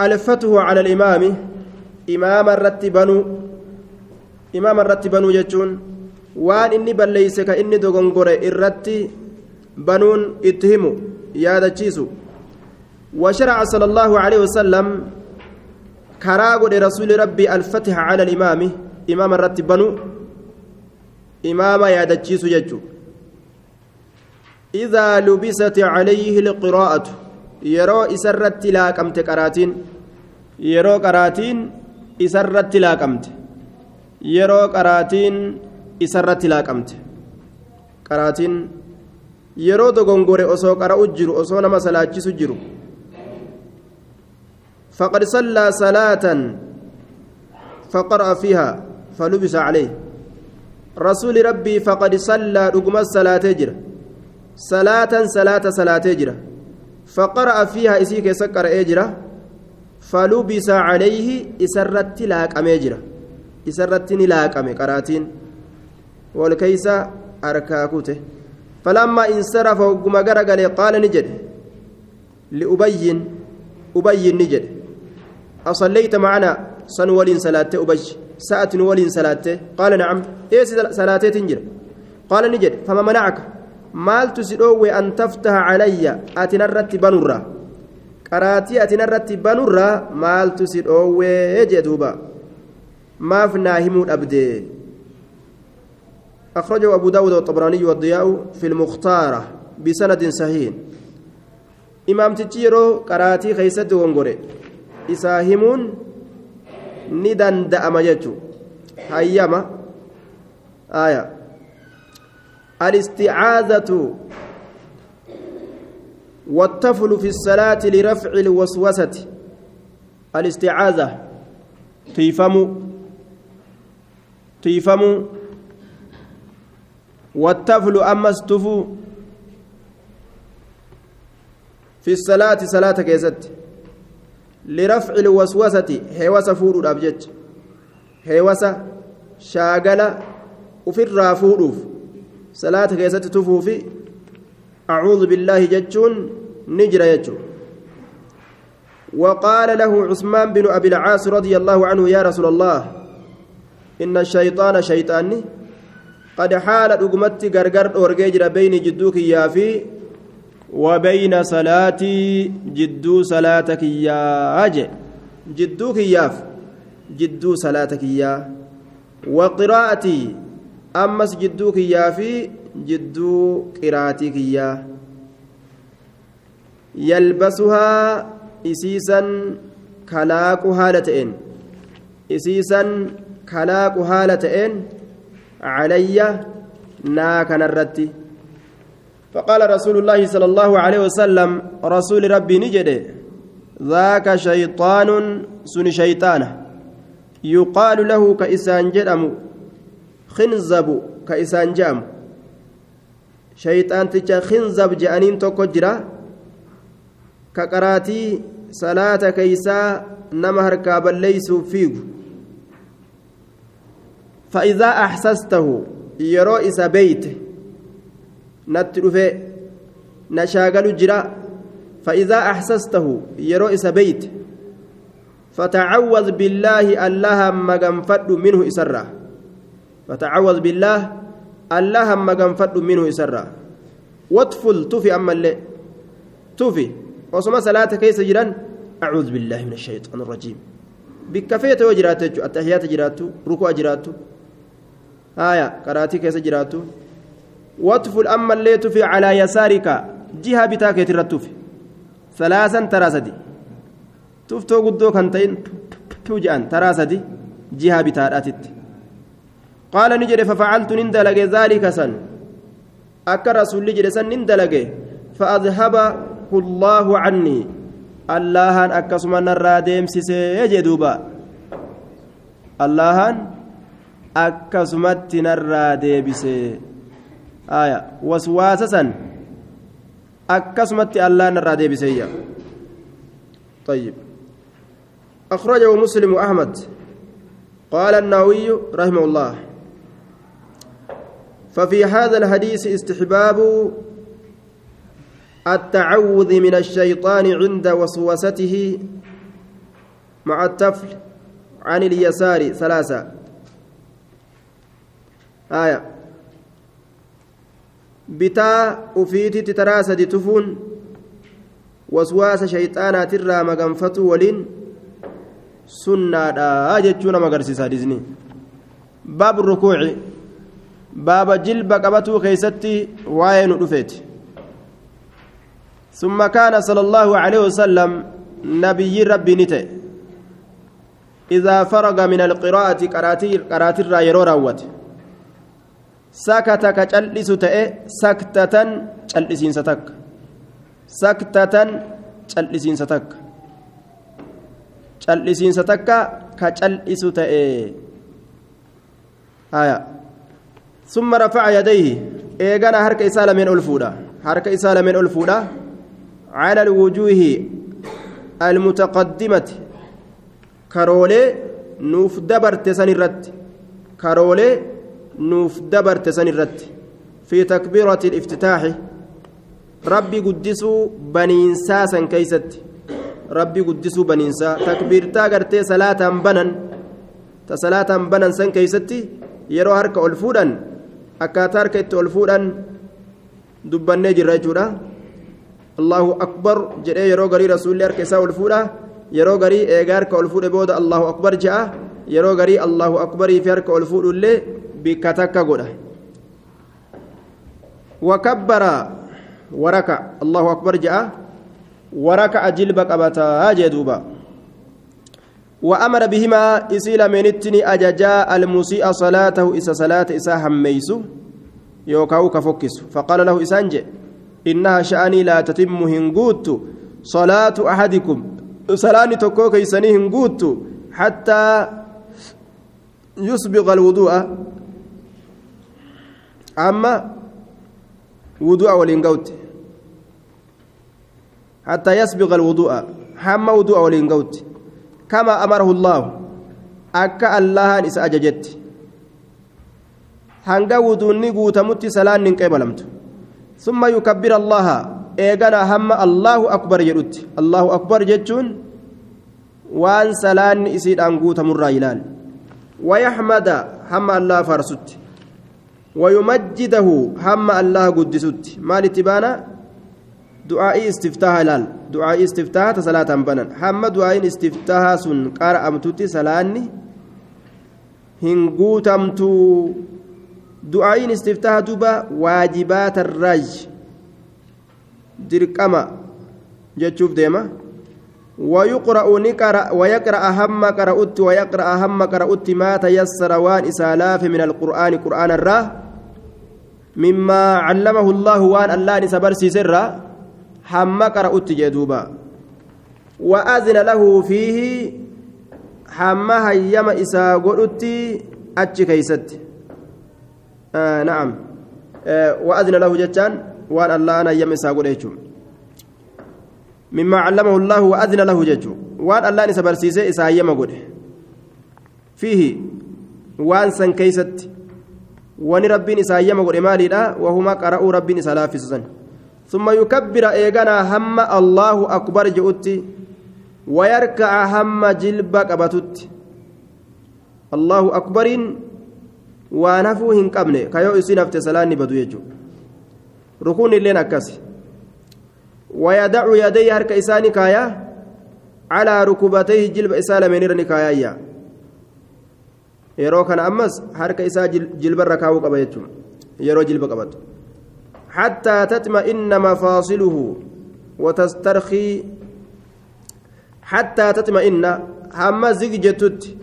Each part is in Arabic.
الفتح على الإمام إمام الرتبانو إمام الرتبانو يجون inni balleeyse ka inni dogongore irratti banuun itti himu yaadachiisu وشرع صلى الله عليه وسلم كراغد رسول ربي الفتح على الإمام إمام الرتب بنو إمام يادتشيس يجو. إذا لبست عليه القراءة. yeroo isarratti laaqamte qaraatiin yeroo qaraatiin isarratti laaqamte yeroo qaraatiin isarratti laaqamte. Qaraatiin yeroo dogongore osoo qara'u jiru osoo nama salaachisu jiru. Faqad sallaa salaatan faqara'a fiihaa falubisa calee rasuuli rabbii faqad sallaa dhuguma salaatee jira. Salaatan salaata salaatee jira. فقرأ فيها إسيك سكر إجرة فلبس عليه إسرت لاك أميجرة إسرت لاك أمي قرأتين. والكيس أركاكوته. فلما انصرف وقم قال قال نجد. لأبين أبين نجد. أصليت معنا سن ولين صلاة أبج. ساعة ولين صلاة قال نعم. إيه صلاة تنجر؟ قال نجد. فما منعك؟ Maal tusidhoowwe an taftaha calayya ati narratti banurra qaraatii ati narratti banurra maaltu si dhoowwee jee duuba maaf naa himuu dhabde أخرجه أبو داود والطبراني والضياء في المختارة بسند صحيح إمام تجيرو قراتي خيسد ونقري إساهمون ندن دأم يجو هيما آية الاستعاذة والطفل في الصلاة لرفع الوسوسة. الاستعاذة. تيفم تيفم والطفل أما استفو. في الصلاة صلاة كيست. لرفع الوسوسة. هيوسة فورو الأبجج هيوسة شاغلة وفي الرافوروف صلاة كيست تفوفي أعوذ بالله جتون نجر يجون وقال له عثمان بن أبي العاص رضي الله عنه يا رسول الله إن الشيطان شيطاني قد حال أقمت غرغر أورجيجر بين جدوك يافي وبين صلاتي جدو صلاتك يا أجي جدوك ياف جدو صلاتك يا وقراءتي أمس جدوك يافي جدو قراتك يا يلبسها إسيسا كلاك هالتين إسيسا كلاك هالتين علي ناك نرتي. فقال رسول الله صلى الله عليه وسلم رسول ربي نجد ذاك شيطان سن شيطانه. يقال له كإسان جرم خنزب كإسان جام شيطان تجا خنزب جانين توكو جرا كقراتي صلاة كيسا نمهر كابل ليس فيه فإذا أحسسته يرو إسا بيت نترفي نشاغل جرا فإذا أحسسته يرو إسا بيت فتعوذ بالله الله مغنفد منه إسرا فتعوذ بالله الله مغنفد منه إسرا واطفل تفي أما اللي تفي وصما صلاة كيس جيران أعوذ بالله من الشيطان الرجيم. بكفيت وجرات التحيات جرات ركوع جرات آية قراتي كيس جرات واطفل أما اللي تفي على يسارك جهة بتاك يترتفي ثلاثا ترى سدي tuftoo guddoo kan ta'in tu je'an dalage daalika san akka rasulli jedhe san nin dalage faadhabahu llaahu cannii allahan akkasuma narraa deemsisee jee duuba allahan akkasumatti narraa deebisee aya waswaasa san akkasumatti allah narraa deebiseeyya طيب أخرجه مسلم وأحمد قال النووي رحمه الله ففي هذا الحديث استحباب التعوذ من الشيطان عند وسوسته مع التفل عن اليسار ثلاثة آية بتا أفيتي تتراسد تفون shayxaanaatirraa maganfatu waliin sunnaadha jechuu nama agarsiisa hadiisni baabu rukuuci baaba jilba qabatuu keeysatti waa'ee nu dhufeeti ثم كان صلى الله عليه وسلم nabiyyi rabbii ni ta'e إذا فرغ من القراءة qara'aatarraa yeroo raawwate سكت ka cal'isu ta'e سكتة cal'isiinsa takka saktatan cal'isiinsa takka cal'isiinsa takka ka cal'isu ta'e haya summa rafaca yadayhi eegana harka isaa lameen ol fuudha harka isaa lameen ol fuudha cala alwujuuhi almutaqaddimati karoolee nuuf dabarte san irratti karoolee nuuf dabarte san irratti fi takbiirati aliftitaaxi rabbi guddisuu baniinsaa san keeysatti rabbi guddisuu baniinsaa takbiirtaa gartee salaataan banan ta akkaataa harka itti ol fuudhan dubbannee jirra jechuudha allahu akbar jedhee yeroo garii rasuulli harka isaa ol fuudha yeroo garii eegaa harka ol fuudhe booda allahu akbar je'a yeroo garii allahu akbarii fi harka ol fuudhullee bikka takka godha wakabbara وركع الله أكبر جاء وركع جلب قبتا جدوبا وأمر بهما إسيل من التني أججا المسيء صلاته إسا صلاة إسا هميسو يوكاو كفكس فقال له إسانج إنها شأني لا تتم هنقوت صلاة أحدكم. صلاة تكوك إساني هنقوت حتى يسبغ الوضوء. أما وضوء ولين حتى يسبغ الوضوء. حما وضوء ولين كما أمره الله أكا الله نس أججت hanga wuduunni guutamutti salaan nin qeebalamtu summa yukabbir allaha eegana hamma allahu akbar jedhutti allahu akbar jechuun waan salaanni isiidhaan guutamurraa ilaal wayaxmada hamma allah faarsutti ويمجده هم الله قدسوت مال اتبانا دعائي استفتاح لال دعائي استفتاح صلاة بنا هم دعائي استفتاح سن قارأ أمتوتي سلاني هنقوتمتو دعائي استفتاح دوبا واجبات الرج درقما جتشوف ديما ويقرأ نقرأ ويقرأ هم قرأت ويقرأ هم قرأت ما تيسر وان إسالاف من القرآن قرآن الراه مما علمه الله وان الله نسبرسي سرا حما قرأت جدوبا وأذن له فيه حما هيما إسا قلت أتش كيست آه نعم آه وأذن له جتان وان الله أنا يم إسا قلت مما علمه الله وأذن له ججو وان الله نسبرسي إسا هيما قلت فيه وان سن كيست wani rabbiin isaa hayyama godhe maaliidha? Wahuma qara'uu rabbiin isaa laaffisusan ثم يكبر إيغانا هم الله أكبر جؤتي ويركع هم جلب قبتت. الله أكبر ونفو هن قبل كيو يسين أفت سلاني بدو يجو. ركون اللين أكسي ويدع يديه هرك إساني كايا على ركبتيه جلب إسالة من نكايا yeroo kana ammas harka isaa jilbarra kaawuu qaba حتى تطمئن مفاصله وتسترخي. حتى تطمئن هما زججتت.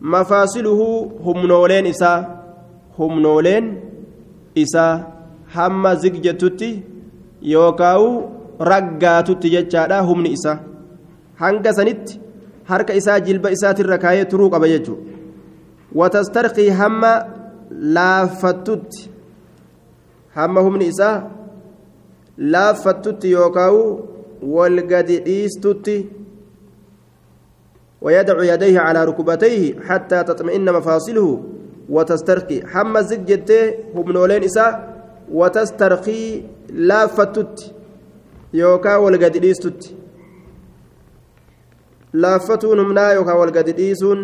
مفاصله هم نولين إسا هم نولين إسا. هما زججتت يوكاو رقاتت جتشادا هم إسا هنگا سنت حركة إسا جلب إسا تركاية تروق أبيجو وتسترقي هم لافت. هم هم نساء لافت يوكاو والقد إيستت ويدع يديه على ركبتيه حتى تطمئن مفاصله وتسترقي هم زجته هم نولين إساء وتسترقي لافت يوكا والقد إيستت laaffatuun humnaa yookaan wal gadi dhiisuun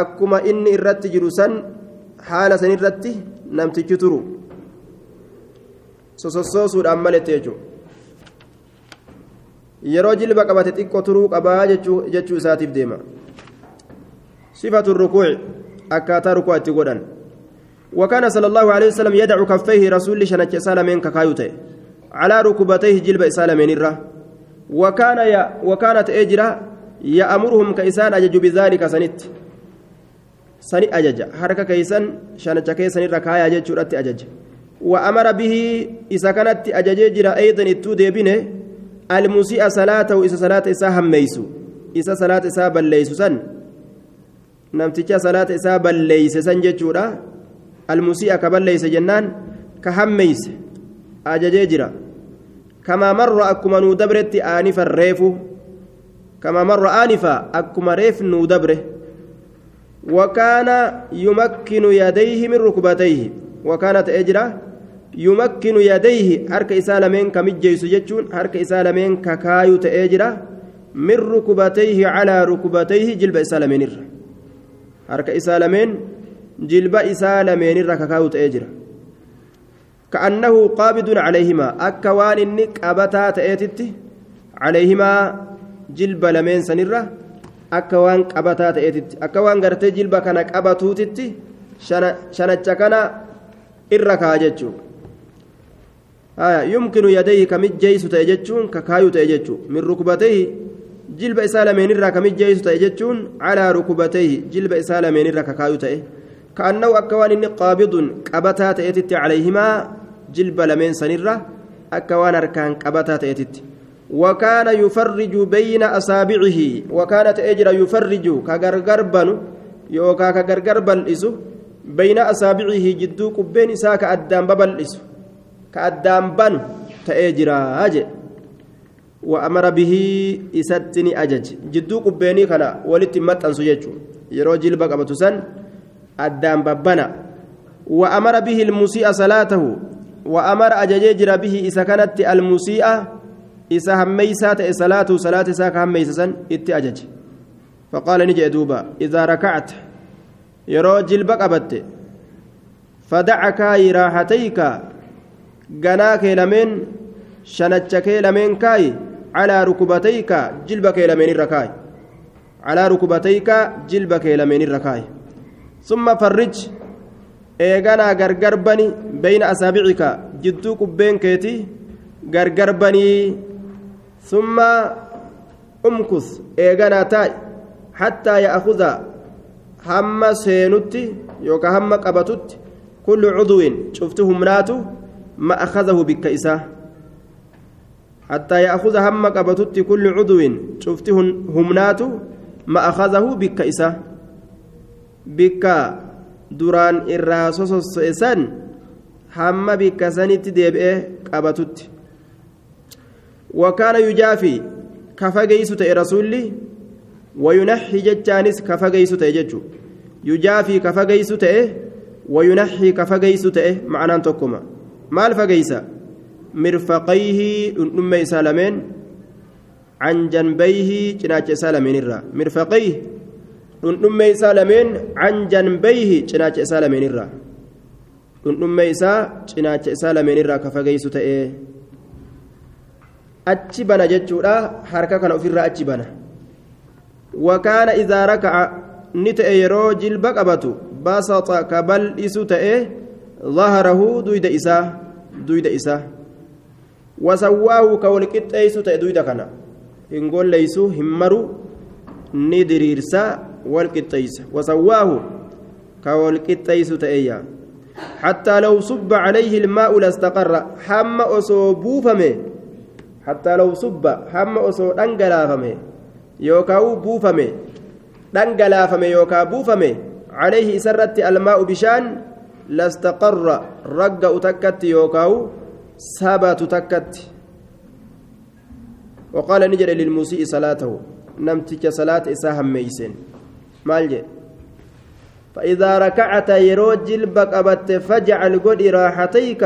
akkuma inni irratti jiru san haala san irratti namtichi turu. Sosossoosuudhaan maletti jechuudha yeroo jilba qabate xiqqoo turuu qabaa jechuu isaatiif deema. Sifatu rukuuci akkaataa rukuu itti godhan. وكان صلى الله عليه وسلم يدع كفيه رسول شنك سالمين ككايوته على ركبتيه جلب سالمين الره وكان يا وكانت اجرا يأمرهم كإسان أجج بذلك سنت سني أجج حركة كيسان شنك كيسان الركايا أجج شرط أجج وأمر به إذا كانت أجج جرا أيضا التودي بنه المسيء صلاته إذا صلاة إسا هميسو إذا صلاة إسا بليسو سن namticha salaata isaa balleeyse san jechuudha almusii'a ka balleeyse jennaan ka hammeeyse ajajee jira kamaa marra akkuma nuu dabretti aanifa reefu kamaa marra aanifa akkuma reef nuu dabre وكان يمكن يديه من ركبتيه وكان تأجرا يمكن يديه حرك إسالمين كمجيس جتشون حرك إسالمين ككايو تأجرا من ركبتيه على ركبتيه جلب إسالمين الرّ harka isaa lameen jilba isaa lameenirra kakaa'u ta'ee jira ka'annahu qaabidun calayhimaa akka waan inni qabataa ta'eetitti calayhimaa jilba lameen sanirra akka waan qabataa ta'eetitti akka waan gartee jilba irra kaa'a jechuudha yumkinu yadayhi kamijjeeysu ta'e jechuun kakaayu ta'e jechuudha min rukbatayhi jilba isaa lameenirraa kamijjeessu ta'e jechuun calaa rukubatayhi jilba isaa lameenirra kakaayu ta'e ka'annahu akka waan inni qaabidun qabataa ta'etitti calayhimaa jilba lameen sanirra akka waan harkaan qabataa ta'etitti وكان يفرج بين أصابعه وكان تأجر يفرج كغرغر بنو يوكا كغرغر بلئسو بين أصابعه جدو كبين إسا كأدام ببلئسو كأدام بنو تأجر أجل وأمر به إساتني أجج. جدو قبيني كان ولت متن سججو يرو جلبك أبتسن الدام ببنا. وأمر به المسيء صلاته. وأمر أججر به إذا كانت المسيء إذا هميسات صلاته صلاة ساك هميسسن إت أجج. فقال نجي دوبا إذا ركعت يرو جلبك أبت فدعك راحتيك جناك لمن شنتشكي لمن كاي على ركبتيك جلبك لمن الركاي على ركبتيك جلبك لمن الركاي ثم فرج eeganaa gargar bani bayna asaabicika jidduu qubbeen keeti gargar banii summa umkus eeganaa taa'i hattaa ya'akuza hamma seenutti yookaan hamma qabatutti kullu cudwin cufti humnaatu ma akazahu bikka isaa حتى يأخذ هم قبتت كل عضو شفت همنات ما أخذه بك إسا بك دران الراسوس إسان هم بك سنت ديبئ قبتت وكان يجافي كفجيس رسولي وينحي جتانس كفجيس تججو يجافي كفجيس وينحي كفجيس معناه تكما مال فجيسا مرفقيه دم سالمين عن جنبيه جناج سالمين الرا. مرفقيه دم سالمين عن جنبيه جناج سالمين الرا. دم إسا جناج سالمين الرا كفجيس تأه achi bana jechuudha harka kana ofirraa achi bana idaa rakaca ni ta'e yeroo jilba qabatu basata ka bal'isu ta'e ظهره دويد إسا دويد إسا وسواه كولقطيس ta'e دويد kana hin golleeysu hin maru ni diriirsa walqixxeeysa wasawwaahu ka walqixxeeysu ta'eeyya حتى لو صب عليه الماء لاستقر حم أسو بوفمه حتى لو صب حم أسو دنجلافمه يوكاو بوفمه دنجلافمه يوكا بوفمه عليه سرت الماء بشان لاستقر رق تكت يوكاو ثبت تكت وقال نجر للمسيء صلاته نمتك صلاة إساهم ميسن مالجي فإذا ركعت يرو جلبك أبت فاجعل قدي راحتيك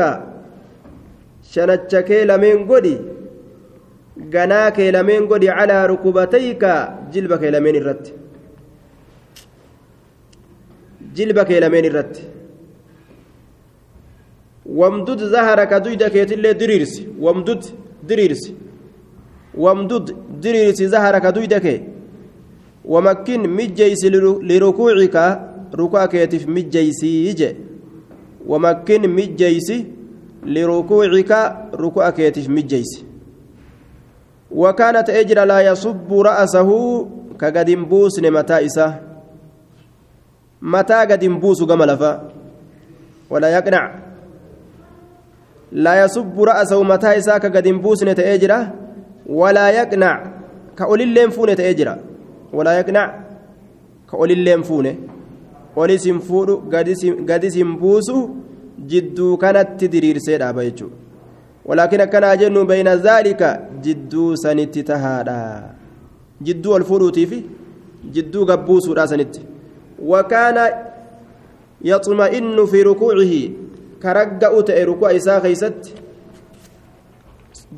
شنتشكي لمن قدي ganaa kee lameen godhi calaa rukubatayka jilba kee lameen irratti jilba kee irratti wamdud zaharaka duyda keetillee diriirsi wamdud diriirsi wamdud diriirsi zaharaka duyda kee wamakkin mijjeysi lirukuucika ruku'a keetiif mijjeysii je wamakkin mijjeysi lirukuucika ruku'a keetiif mijjeysi وكانت أجر لا يصب رأسه كقد بوس متى إساه متى قد بوس قملفا ولا يقنع. لا يصب رأسه متى إساه كقد بوس نتأجره ولا يقنع. كأولي اللين فون تأجره ولا يقنع. كأولي اللين فون oli sin fuudhu gadi sin buusu jidduu kanatti akkanaa jennu bayna zaalika jidduu sanitti tahaadha jidduu ol fuudhuutiifi jidduu gabbuusuudha sanitti wakaana yaxma'innu fi rukuucihi karagga'u ta'e ruku'a isaa keeysatti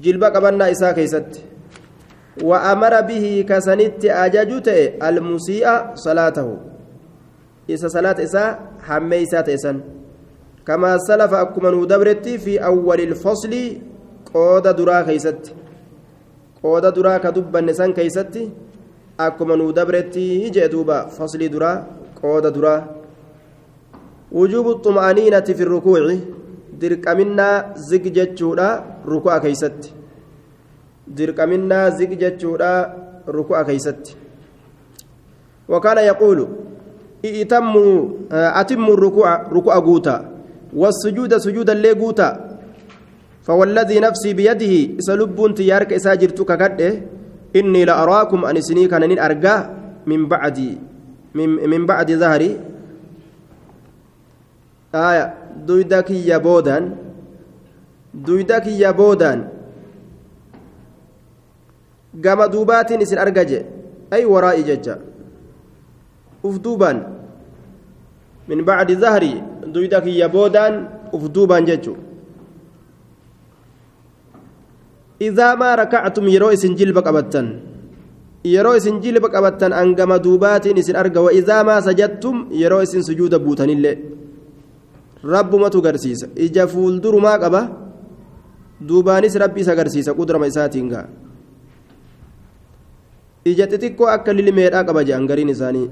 jilba qabannaa isaa keeysatti وأمر به كسنت أجاج المسيء صلاته إذا صلاة إساء حميسات إسان كما سلف أكما ندبرت في أول الفصل قود درا كيست قود درا كدب النسان كيست أكما ندبرت جدوبا فصل درا قود درا وجوب الطمأنينة في الركوع دركمنا زق جتشورا ركوع كيست دركمنا زق جتشورا ركوع كيست وكان يقول ائتموا أتموا الركوع ركوع قوتا والسجود سجودا لي فوالذي نفسي بيده سلب تيارك إساجرتك كده إني لأراكم أن سني كان أرجع من بعد من, بعد ظهري. آية دويدك يا بودان. دويدك يا بودان. دوبات إسن أرجع أي ورائي ججّا ufduubaan min bacdi zahri duyda kiyya boodaan ufduubaan jechu idaa maa rakactum yeroo isin jilba qabattan yeroo isin jilba qabattan angama duubaatiin isin arga wa idaa maa sajadtum yeroo isin sujuuda buutanillee rabbumatu garsiisa ija fuuldurumaa qaba duubaanis rabbi isa garsiisa qudrama isaatiin gaa ija xixiqqoo akka lilmeedhaa qaba je'an gariin isaanii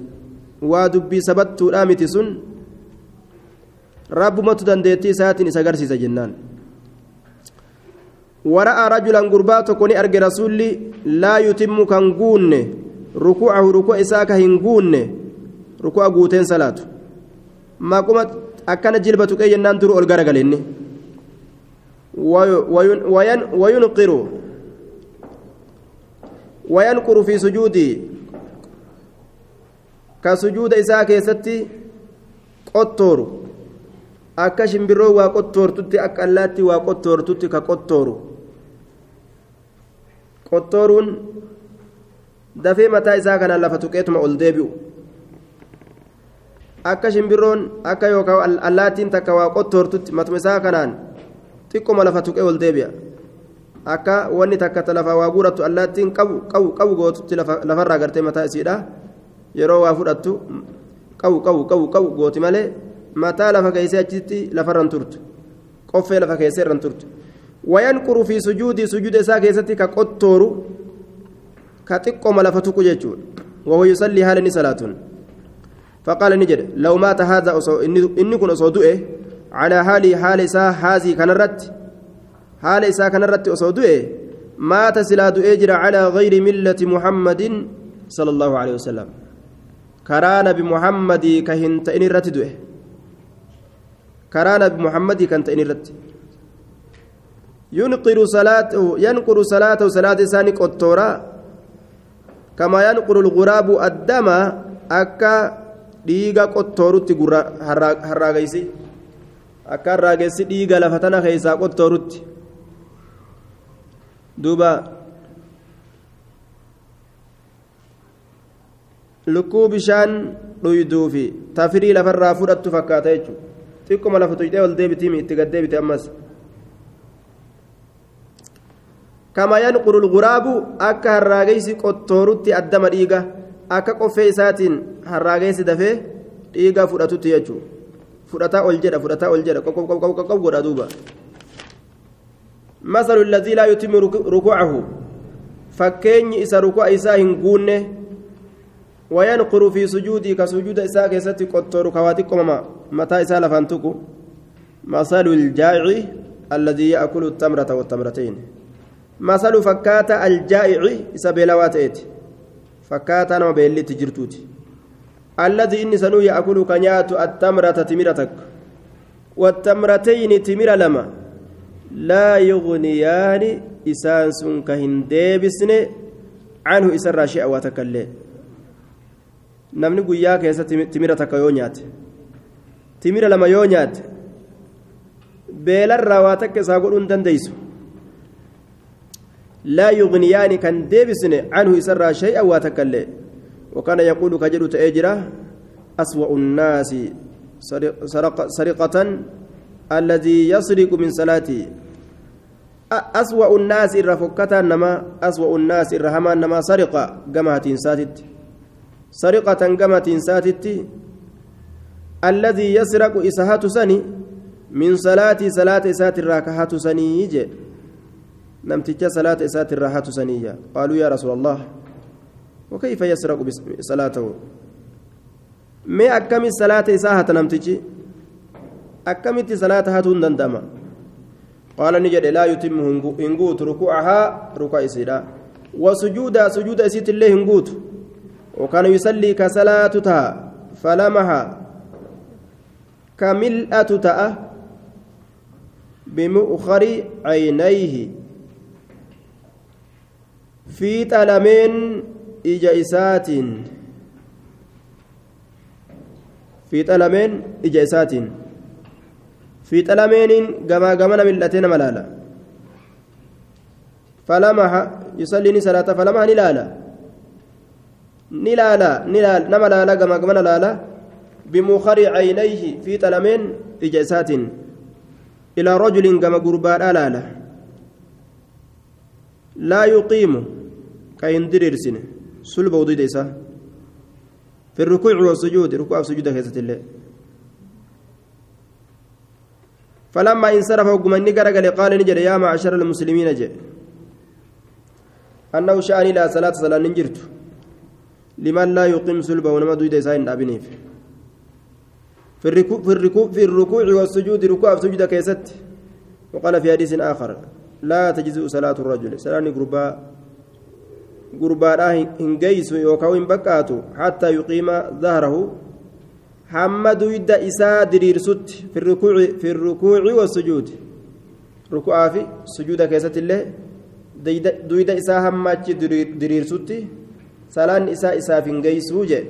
waa dubbii sabattuudha miti sun rabbumatu dandeettii isaatiin isa agarsiisa jennaan wara'aa rajulan gurbaa tokko ni arge rasuulli laa yutimmu kan guunne ruku'ahu ruku'a isaa ka hin guunne ruku'a guuteen salaatu maquma akkana jilba tuqee jennaan duru ol garagalenni wayunqiru wayanquru fi sujuudii ka sujuuda isaa keessatti qottooru akka shimbirroo waa qottoortutti akka allaatti waa qottoortutti ka qottooru qottooruun dafee mataa isaa kanaan lafa tuqeetuma ol deebi'u akka shimbirroon akka yookaan allaattiin takka waa qottoortutti matuma isaa kanaan xiqqoma lafa tuqee ol deebi'a akka wanni takka lafa waa guurattu allaattiin qabu qabu qabu gootutti lafarraa gartee mataa isiidha. yeroo waa fudhattu qabu qabu qabu qabu gooti malee mataa lafa keessee achitti lafarran turtu qoffee lafa keessee irran turtu wayanquru fi sujuudii sujuuda isaa keessatti ka qottooru ka xiqqoma lafa tuqu jechuudha وهو يصلي حال صلاة فقال نجد لو مات هذا إني كن أصودئه على حال حال إساء هذه كنرت حال إساء كنرت أصودئه مات سلا أجر على غير ملة محمد صلى الله عليه وسلم ka hin ta'in irratti du'e karaa nabi muhammadii kan ta'in irratti yunqiru salaatahu yanquru salaatahu salaata isaanii qottoora kamaa yanquru lguraabu addama akka dhiiga qottoorutti harraageysi akka harraagessi dhiiga lafa tana keeysaa qottoorutti duuba lukkuu bishaan dhuyduu fi tafirii lafarraa fudhattu fakkaata jechuudha xiqquma lafa tuyxee ol deebitiimi itti gad deebite ammas ساتين هراغيس دفه ديغا فرأتوتي يجو. فرأتا أولجدا فرأتا أولجدا قو قو قو قو قو دوبا. مثل الذي لا يتم ركوعه. فكين إسا ركوع إسا هنقونه وينقر في سجودي كسجود إسا كيستي قطور كواتيكو مما متى إسا لفانتكو. مثل الجائع الذي يأكل التمرة والتمرتين. مثل فكات الجائع إسا بلاوات فكات أنا بيلي تجرتوتي. الذي إني سنو يأكل كنيات التمرة تمرتك. والتمرتين تمر لما. لا يغنيان إسان سن كهنديبسن عنه إسر شيء وتكلي namni guyyaa keessa timira takka yoo nyaate timira lama yoo nyaate beelarraa waa takka isaa godhuu hin dandeeysu laa yugniyaani kan deebisne canhu isarraa shay'an waa takka illee وكان يقول كجر تأجرة أسوأ الناس سرقة الذي يسرق من صلاته أسوأ الناس الرفكة نما أسوأ الناس الرحمن نما سرقة جماعة ساتت سرقة جماعة ساتت الذي يسرق إسهات سني من صلاة صلاة إسات الراكهات سني نمتج صلاة إسات الراحة سنية قالوا يا رسول الله وكيف يسرق صلاته؟ ما أكمل صلاة إساها نمتج أكملت صلاة هاتون دندما. قال نجد لا يتم هنقوت ركوعها ركوع إسيرا. وسجود سجود إسيت الله هنقوت وكان يصلي كصلاتها فلمها كملأة تأه بمؤخر عينيه. في تلمين إجائسات في تلمين إجائسات في تلمين جما جمنا ملتين ملالا. فلمح يصلي صلاة فلمح نلالا. نلالا نلال نملالا جما جمنا لالا بمؤخر عينيه في تلمين إجائسات إلى رجل كما قربان ألالا لا يقيم كاين دريرسن سلب وديد إسا في الركوع والسجود ركوع وسجود كيسة الله فلما انصرف وقمن قال قال نجد يا معشر المسلمين جاء. أنه شأني لا صلاة صلاة نجرت. لمن لا يقيم سلبه ونما دويد إسا إن أبنيف في الركوع والسجود ركوع وسجود كيست. وقال في حديث آخر لا تجزئ صلاة الرجل. صلاة قربا قربا هنجيس يوكاو بكاتو حتى يقيم ظهره. حمد يد إساء درير ست في الركوع في الركوع والسجود. ركوع في سجود كيست الله دويد إساء همات درير ست صلاة إساء إساء في هنجيس وجه